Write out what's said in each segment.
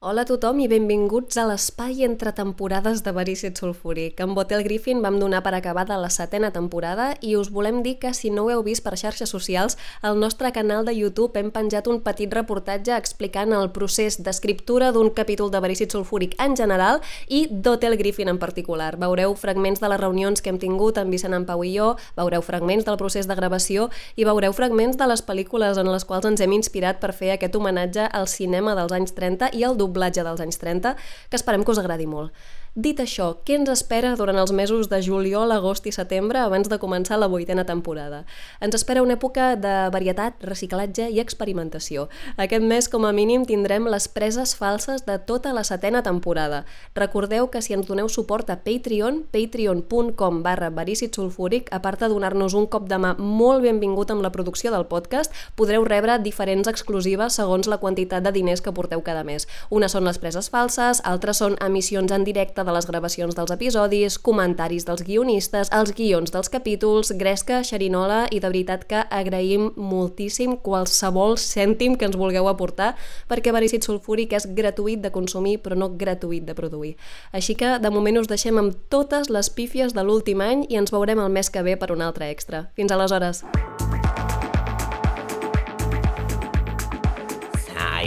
Hola a tothom i benvinguts a l'espai entre temporades de Verícid Sulfúric. Amb Hotel Griffin vam donar per acabada la setena temporada i us volem dir que si no ho heu vist per xarxes socials, al nostre canal de YouTube hem penjat un petit reportatge explicant el procés d'escriptura d'un capítol de Verícid Sulfúric en general i d'Hotel Griffin en particular. Veureu fragments de les reunions que hem tingut amb Vicent en Pau i jo, veureu fragments del procés de gravació i veureu fragments de les pel·lícules en les quals ens hem inspirat per fer aquest homenatge al cinema dels anys 30 i al doblatge dels anys 30, que esperem que us agradi molt. Dit això, què ens espera durant els mesos de juliol, agost i setembre abans de començar la vuitena temporada? Ens espera una època de varietat, reciclatge i experimentació. Aquest mes, com a mínim, tindrem les preses falses de tota la setena temporada. Recordeu que si ens doneu suport a Patreon, patreon.com barra sulfúric, a part de donar-nos un cop de mà molt benvingut amb la producció del podcast, podreu rebre diferents exclusives segons la quantitat de diners que porteu cada mes. Unes són les preses falses, altres són emissions en directe de les gravacions dels episodis, comentaris dels guionistes, els guions dels capítols, gresca, xerinola i de veritat que agraïm moltíssim qualsevol cèntim que ens vulgueu aportar perquè Verícid Sulfúric és gratuït de consumir però no gratuït de produir. Així que de moment us deixem amb totes les pífies de l'últim any i ens veurem el mes que ve per un altre extra. Fins aleshores!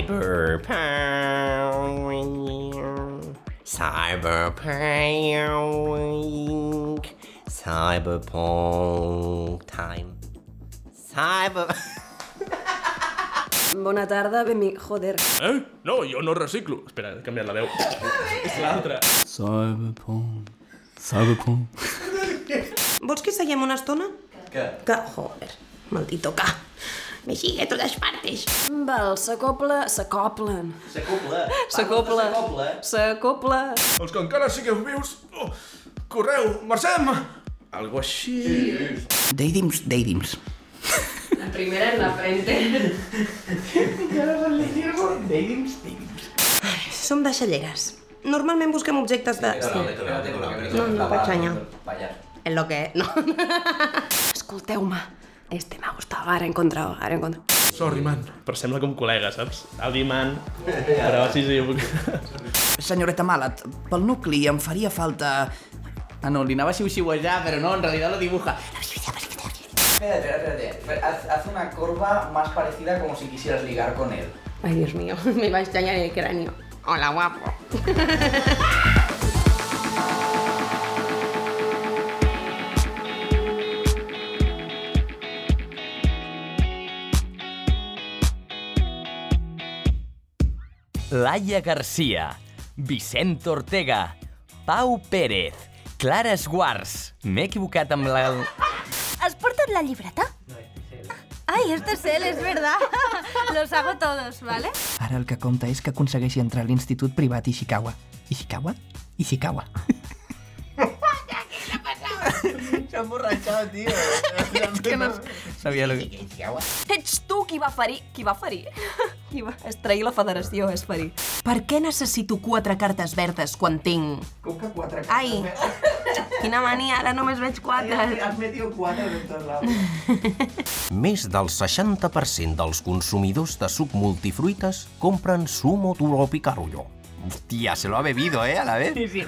Cyberpunk. Cyberpunk. Cyberpunk time. Cyber... Bona tarda, benvi... Joder. Eh? No, jo no reciclo. Espera, he canviat la veu. És l'altra. Cyberpunk. Cyberpunk. ¿Vols que seguim una estona? Què? Que, joder, maldito K. Me sigue a totes partes. Val, s'acopla... S'acoplen. S'acopla. S'acopla. S'acopla. Els que encara sigueu vius, oh, correu, marxem! Algo així... Deidims, deidims. La primera en la frente. Som deixalleres. Normalment busquem objectes de... Sí. No, no pachanya. En lo que... No. Escolteu-me. Este me ha gustado, ara he encontrado, ara he encontrado. Sorry, man. Però sembla com col·lega, saps? Audi, man. Però sí, sí. Senyoreta Malat, pel nucli em faria falta... Ah, no, li anava a xiu-xiuejar, però no, en realidad lo dibuja. Espérate, espérate, espérate. Haz, haz una curva más parecida como si quisieras ligar con él. Ay, Dios mío, me va a estallar el cráneo. Hola, guapo. Laia Garcia, Vicent Ortega, Pau Pérez, Clara Esguars. M'he equivocat amb la... ¿Has portado la libreta? Ay, este es él, es verdad. Los hago todos, ¿vale? Ara el que compta és que aconsegueixi entrar a l'Institut Privat Ishikawa. Ishikawa? Ishikawa. Se ha emborrachado, tío. És que no sabia lo que... Ets tu qui va ferir... Qui va ferir? Qui va... És trair la federació, és ferir. Per què necessito quatre cartes verdes quan tinc... Com que quatre Ai, quina mania, ara només veig quatre. Has metido cuatro en todos lados. Més del 60% dels consumidors de suc multifruites compren Sumo Picarullo. Hòstia, se lo ha bebido, eh, a la vez. Sí, sí.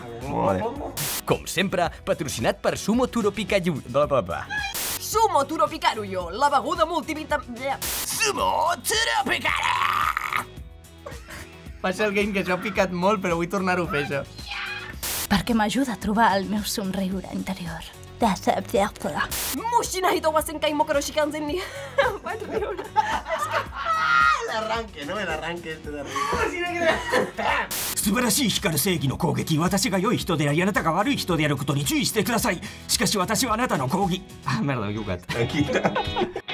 Com sempre, patrocinat per Sumo Turo Picayu... Bla, bla, bla. Sumo Turo Picarullo, la beguda multivita... Sumo Turo! Va ser el game que s'ha picat molt, però vull tornar-ho a fer, això. Perquè m'ajuda a trobar el meu somriure interior. Decepció. Mushina hito wa senkai mokoro shikanzen ni... Vaig riure. El arranque, ¿no? El arranque este de arriba. 素晴らしい光る正義の攻撃私が良い人でありあなたが悪い人であることに注意してくださいしかし私はあなたの抗議あ merda, m'he equivocat Mio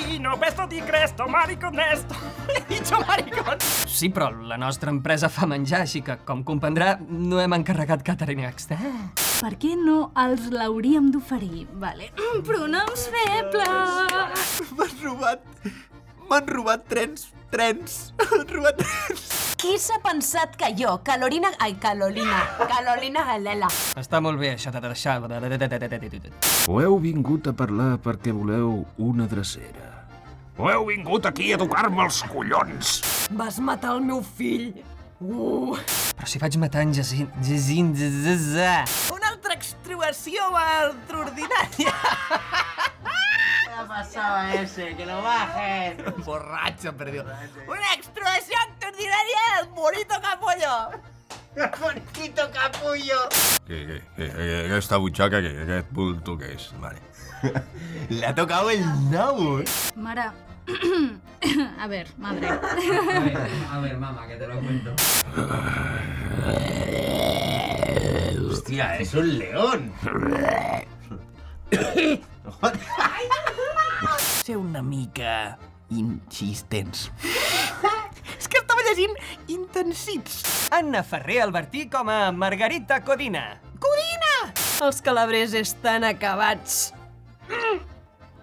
bambino, questo di Cresto, marico onesto. He dicho maricón. Sí, però la nostra empresa fa menjar, així que, com comprendrà, no hem encarregat catering extern. Per què no els l'hauríem d'oferir? Vale. Pronoms febles. M'han robat... M'han robat trens, trens. M'han robat trens. Qui s'ha pensat que jo, Carolina... Ai, Carolina. Carolina Galela. Està molt bé, això de deixar... O heu vingut a parlar perquè voleu una drecera? O heu vingut aquí a tocar-me els collons? Vas matar el meu fill! Uh. Però si vaig matar en Jacint... Una altra extruació extraordinària. ¿Qué pasaba ese? Que lo bajen. Borratxo, per Dios. Una extruació extraordinària del bonito capullo. Bonito capullo. Que, que, que, aquesta butxaca, que, aquest bulto que és? Vale. Le ha tocado el nabo. Mara. A ver, madre. A ver, mamá, que te lo cuento. Hostia, es un león. Ser una mica insistents. Llegint intensits. Anna Ferrer Albertí com a Margarita Codina. Codina! Els calabrers estan acabats. Mm.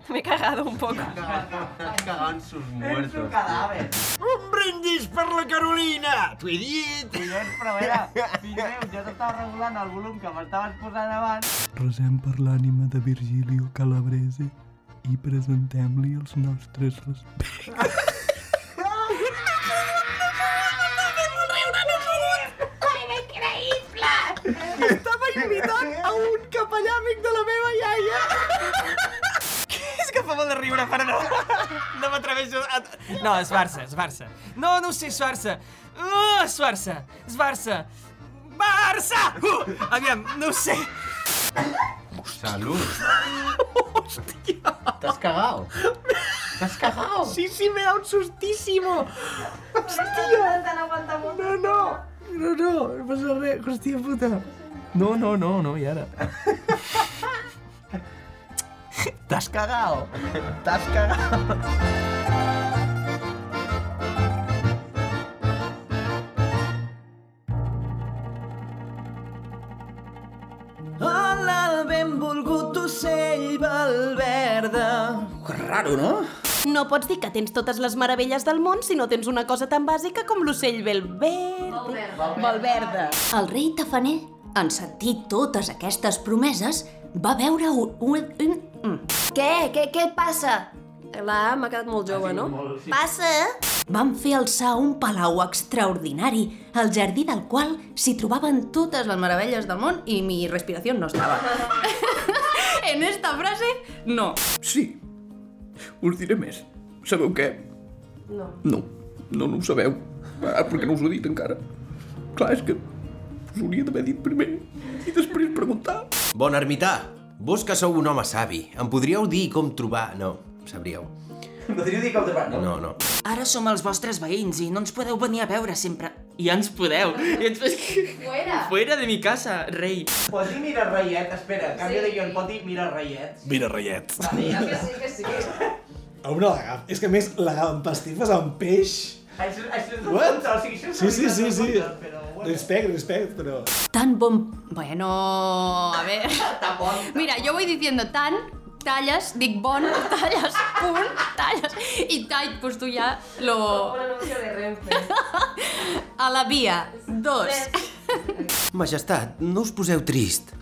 M'he cagado un poco. Cagado en sus muertos. un cadáver. Un brindis per la Carolina! T'ho he dit! Collons, però a veure, fill meu, jo t'estava regulant el volum que m'estaves posant abans. Resem per l'ànima de Virgilio Calabrese i presentem-li els nostres respectes. Estava invitant a un capellà amic de la meva iaia. És que fa molt de riure, però no. No m'atreveixo a... No, esbarça, esbarça. No, no ho sé, esbarça. Uh, esbarça, esbarça. Barça! Uh, aviam, no ho sé. Salut. ¿Te has cagado? ¿Te has cagado? Sí, sí, me da un sustísimo. Hòstia. No, no. No, no, no passa res. Hòstia puta. No, no, no, no, i ara? T'has cagado. T'has cagado. Hola, benvolgut ocell valverda. Que raro, no? No pots dir que tens totes les meravelles del món si no tens una cosa tan bàsica com l'ocell Valverde. Valverde. El rei tafaner, en sentir totes aquestes promeses, va veure un... un, un mm. Què? Què, què passa? La m'ha quedat molt jove, no? Passa? Van fer alçar un palau extraordinari, al jardí del qual s'hi trobaven totes les meravelles del món i mi respiració no estava. en esta frase, no. Sí, us diré més. Sabeu què? No. No, no, no ho sabeu. Ah, perquè no us ho he dit encara. Clar, és que us ho hauria d'haver dit primer i després preguntar. Bon ermità, vos que sou un home savi, em podríeu dir com trobar... No, sabríeu. Podríeu dir com te va, no? No, no. Ara som els vostres veïns i no ens podeu venir a veure sempre. Ja ens podeu. I ens... Fuera. Fuera de mi casa, rei. Pots dir mira reiet? Espera, canvia de guion, pot dir mira reiet? Mira, reiet. Vale, ja que sí, que sí. A una la És que a més, la empastifes amb peix. Això, això és un What? conte, o sigui, això és Sí, sí, sí, sí. Però, Respect, respect, però... Tan bon... Bueno, a ver... Mira, yo voy diciendo tan, tallas, dic bon, tallas, punt, tallas, y tall, pues tú ya lo... de Renfe. A la via, dos. Majestat, no us poseu trist.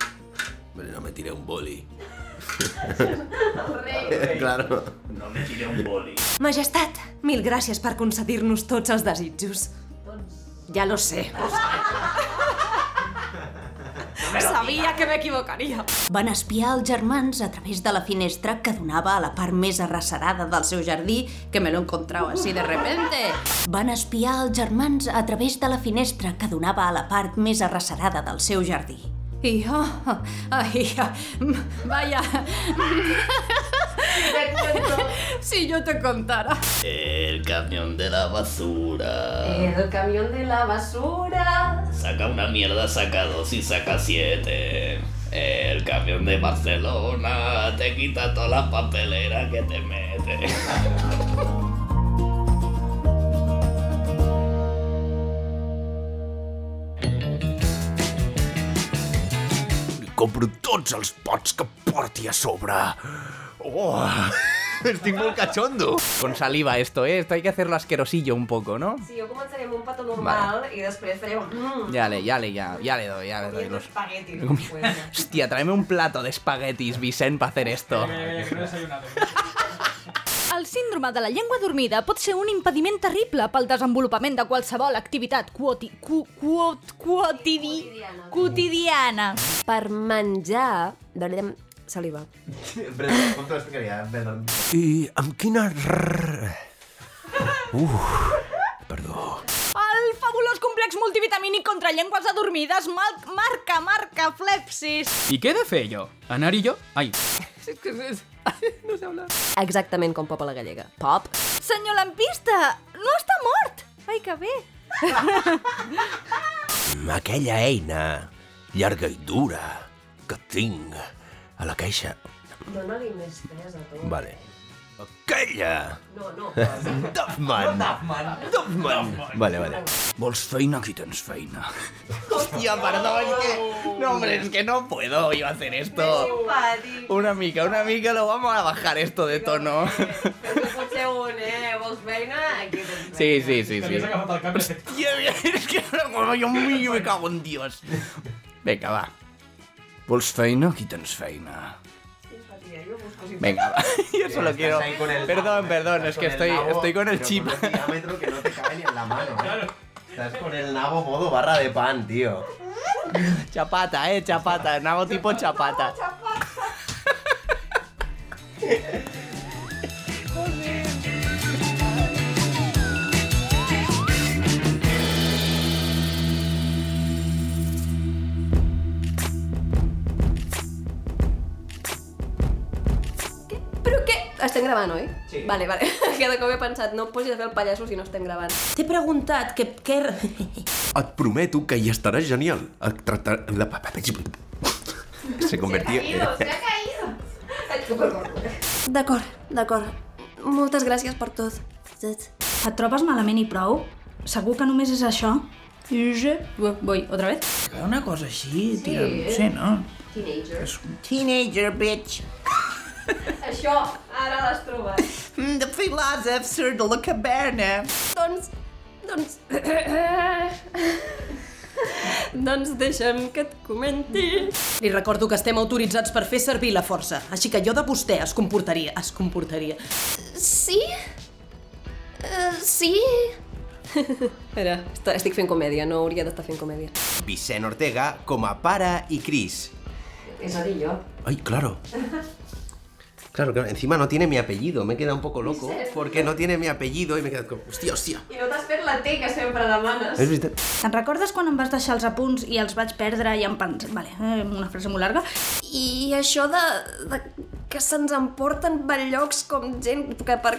Hombre, no me tiré un boli. claro. No me tiré un boli. Majestat, mil gràcies per concedir-nos tots els desitjos. Ja lo sé. Sabia que m'equivocaria. Van espiar els germans a través de la finestra que donava a la part més arrecerada del seu jardí, que me lo encontrau así de repente. Van espiar els germans a través de la finestra que donava a la part més arrecerada del seu jardí. I jo... Ai, vaya... si yo te contara. El camión de la basura. El camión de la basura. Saca una mierda, saca dos y saca siete. El camión de Barcelona te quita toda la papelera que te mete. Li compro tots els pots que porti a sobre. Oh! Estoy muy cachondo. Con saliva esto, ¿eh? Esto hay que hacerlo asquerosillo un poco, ¿no? Sí, jo començaré amb un petó normal i després faré un... Mm, Ya le, ya le, ya, ya le doy, ya le doy los... espaguetis. Hostia, tráeme un plato de espaguetis, Vicent, para hacer esto. El síndrome de la llengua dormida pot ser un impediment terrible pel desenvolupament de qualsevol activitat quoti, cu, quot, quotidi, quotidiana. Per menjar... Veurem saliva. I amb quina... Uf, perdó. El fabulós complex multivitamínic contra llengües adormides mal, marca, marca, flepsis. ¿Y qué he de fer jo? Anar-hi jo? Ai, No sé hablar. Exactament com Pop a la gallega. Pop. Senyor lampista, no està mort. Ai, que bé. Aquella eina llarga i dura que tinc a la caixa. Dóna-li més pes a tot. Vale. Aquella! No, no. Duffman! Duffman! Vale, vale. Vols feina? Aquí tens feina. Hostia, perdón, es que... No, hombre, es que no puedo yo hacer esto. Una mica, una mica, lo vamos a bajar esto de tono. Eh? Sí, sí, sí, sí. Hòstia, es que yo me cago en Dios. Venga, va. Vols feina? Aquí tens feina. Venga, va. Yo solo Estás quiero... ahí con el- Perdón, perdón, es con que el estoy, nabo, estoy con el pero chip. Un diámetro que no te cabe ni en la mano. ¿eh? Estás con el nabo modo barra de pan, tío. Chapata, eh, chapata. Nabo tipo chapata. gravant, oi? Sí. Vale, vale. Cada cop he pensat, no posis a fer el pallasso si no estem gravant. T'he preguntat que... que... Et prometo que hi estaràs genial. Et tractar... La... Se convertia... D'acord, d'acord. Moltes gràcies per tot. Et trobes malament i prou? Segur que només és això? Je... Voy, otra vez? Una cosa així, Sí. tira, no sé, no? Teenager. Teenager, bitch. Això, ara l'has trobat. Mm, De filòsofs de la caverna. Doncs... Doncs... doncs deixa'm que et comenti. Li recordo que estem autoritzats per fer servir la força, així que jo de vostè es comportaria, es comportaria. Sí? Uh, sí? Espera, est- estic fent comèdia, no hauria d'estar fent comèdia. Vicent Ortega com a pare i Cris. És a dir, jo. Ay, claro. Claro, claro, encima no tiene mi apellido, me he quedado un poco loco porque no tiene mi apellido y me he quedado como, hostia, hostia. I no t'has fet la T que sempre demanes. És veritat. Te'n recordes quan em vas deixar els apunts i els vaig perdre i em pens... Vale, eh, una frase molt llarga. I això de, de que se'ns emporten per llocs com gent que per...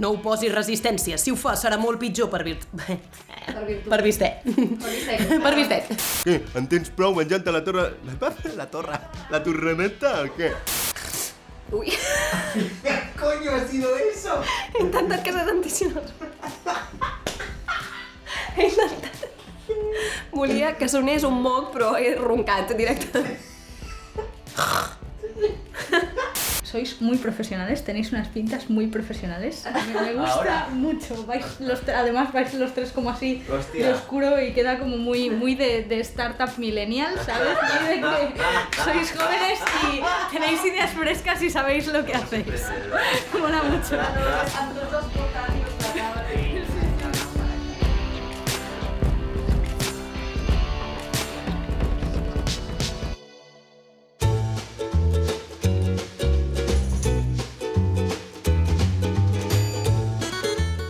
No ho posis resistència, si ho fa serà molt pitjor per virt... Per virtut. Per vistè. Per vistè. Què? En tens prou menjant-te la torre... La, la torre... La torreneta o què? Ui, ¿Qué coño ha sido eso? he intentat que se sentissin els... He intentat... Volia que sonés un moc, però he roncat directament. Sois muy profesionales, tenéis unas pintas muy profesionales. Me, me gusta mucho. Vais los, además vais los tres como así Hostia. de oscuro y queda como muy, muy de, de startup millennial, ¿sabes? Muy de que sois jóvenes y tenéis ideas frescas y sabéis lo que hacéis. Mola mucho.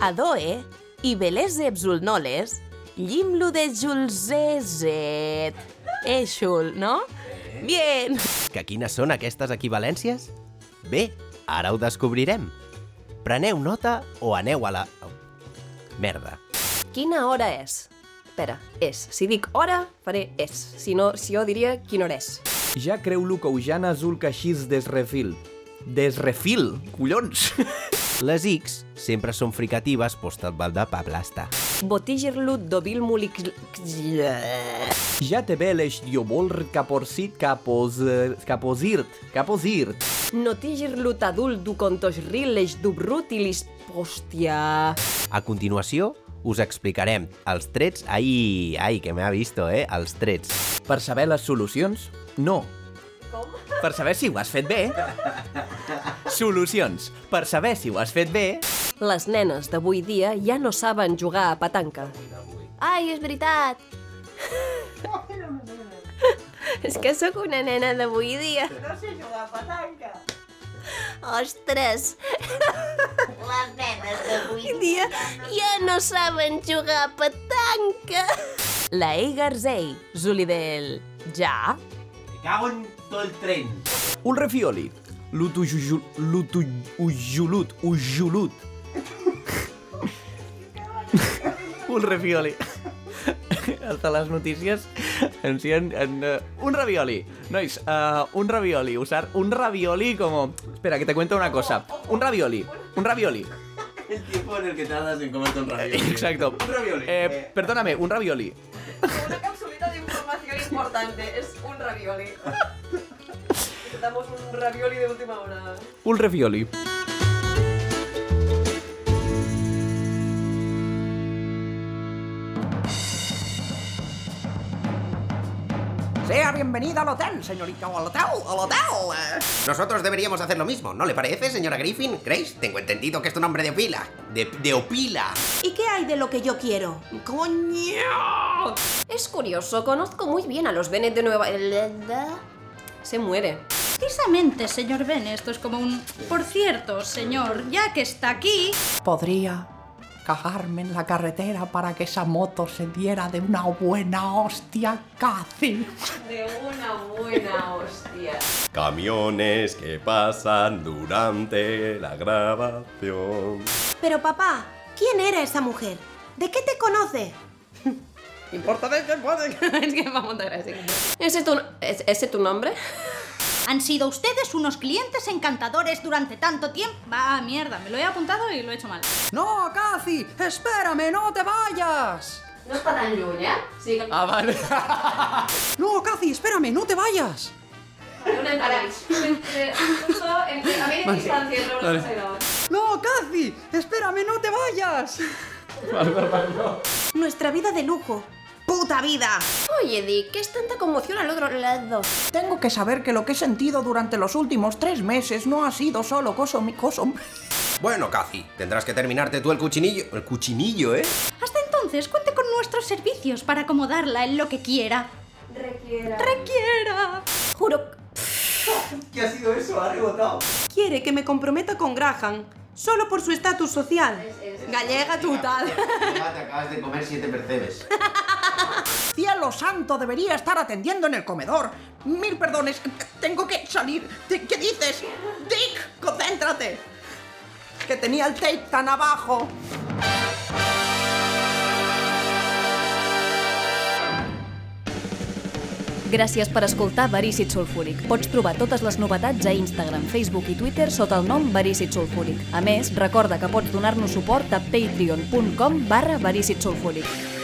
Adoe i belese bzulnoles, llimlo de julzezet. Eh, xul, no? Bien. Que quines són aquestes equivalències? Bé, ara ho descobrirem. Preneu nota o aneu a la... Oh. Merda. Quina hora és? Espera, és. Si dic hora, faré és. Si no, si jo diria quina hora és. Ja creu-lo que Ujana Azul Caixís desrefil. Desrefil, collons! Les X sempre són fricatives postal de pablasta. Botigirlut dobil mulik... Ja te veles diobol caporsit capos... caposirt. Caposirt. Notigirlut adult du contoșrileș dubrutilis... Hòstia... A continuació, us explicarem els trets... Ai, ai, que me ha visto, eh? Els trets. Per saber les solucions? No. Com? Per saber si ho has fet bé. Solucions. Per saber si ho has fet bé... Les nenes d'avui dia ja no saben jugar a petanca. Ai, és veritat. és que sóc una nena d'avui dia. No sé jugar a petanca. Ostres! Les nenes d'avui dia ja no saben jugar a petanca. La Ei Garzei, Zuli del... Ja? Me cago en tot el tren. Un refioli. L'utujulut. L'utujulut. Ujulut. un refioli. Hasta les notícies encien en, uh, un ravioli. Nois, uh, un ravioli. Usar un ravioli como... Espera, que te cuento una cosa. Un ravioli. Un ravioli. El tiempo en el que tardas en comerte un ravioli. Exacto. Un ravioli. Eh, perdóname, un ravioli. Una capsulita de información importante. Es un ravioli. Necesitamos un ravioli de última hora. Un ravioli. Sea bienvenida al hotel, señorita, al hotel, al hotel. Nosotros deberíamos hacer lo mismo, ¿no le parece, señora Griffin? Grace, tengo entendido que es tu nombre de opila. De, de opila. ¿Y qué hay de lo que yo quiero? ¡Coño! Es curioso, conozco muy bien a los Bennett de Nueva... Se muere. Precisamente, señor Ben, esto es como un... Por cierto, señor, ya que está aquí... Podría cagarme en la carretera para que esa moto se diera de una buena hostia, casi. De una buena hostia. Camiones que pasan durante la grabación. Pero papá, ¿quién era esa mujer? ¿De qué te conoce? ¿Importa de qué puede? es que vamos a gracia. ¿Ese tu, es, ¿Ese tu nombre? Han sido ustedes unos clientes encantadores durante tanto tiempo. Va, mierda, me lo he apuntado y lo he hecho mal. No, Cathy, espérame, no te vayas. No està tan lluny, eh? Sí que... Ah, vale. No, Cathy, espérame, no te vayas. Una. Entre, entre, a media distancia entre una cosa y la otra. No, Cathy, espérame, no te vayas. Nuestra vida de lujo. ¡Puta vida! Oye, Dick, ¿qué es tanta conmoción al otro lado? Tengo que saber que lo que he sentido durante los últimos tres meses no ha sido solo coso mi coso. Bueno, Cathy, tendrás que terminarte tú el cuchinillo. El cuchinillo, ¿eh? Hasta entonces, cuente con nuestros servicios para acomodarla en lo que quiera. Requiera. Requiera. Juro. ¿Qué ha sido eso? ¿Ha rebotado? Quiere que me comprometa con Graham. Solo por su estatus social. Gallega total. Ya te acabas de comer siete percebes. Cielo santo, debería estar atendiendo en el comedor. Mil perdones, tengo que salir. ¿Qué dices? Dick, concéntrate. Que tenía el tape tan abajo. Gràcies per escoltar Verícid Sulfúric. Pots trobar totes les novetats a Instagram, Facebook i Twitter sota el nom Verícid Sulfúric. A més, recorda que pots donar-nos suport a patreon.com barra Verícid Sulfúric.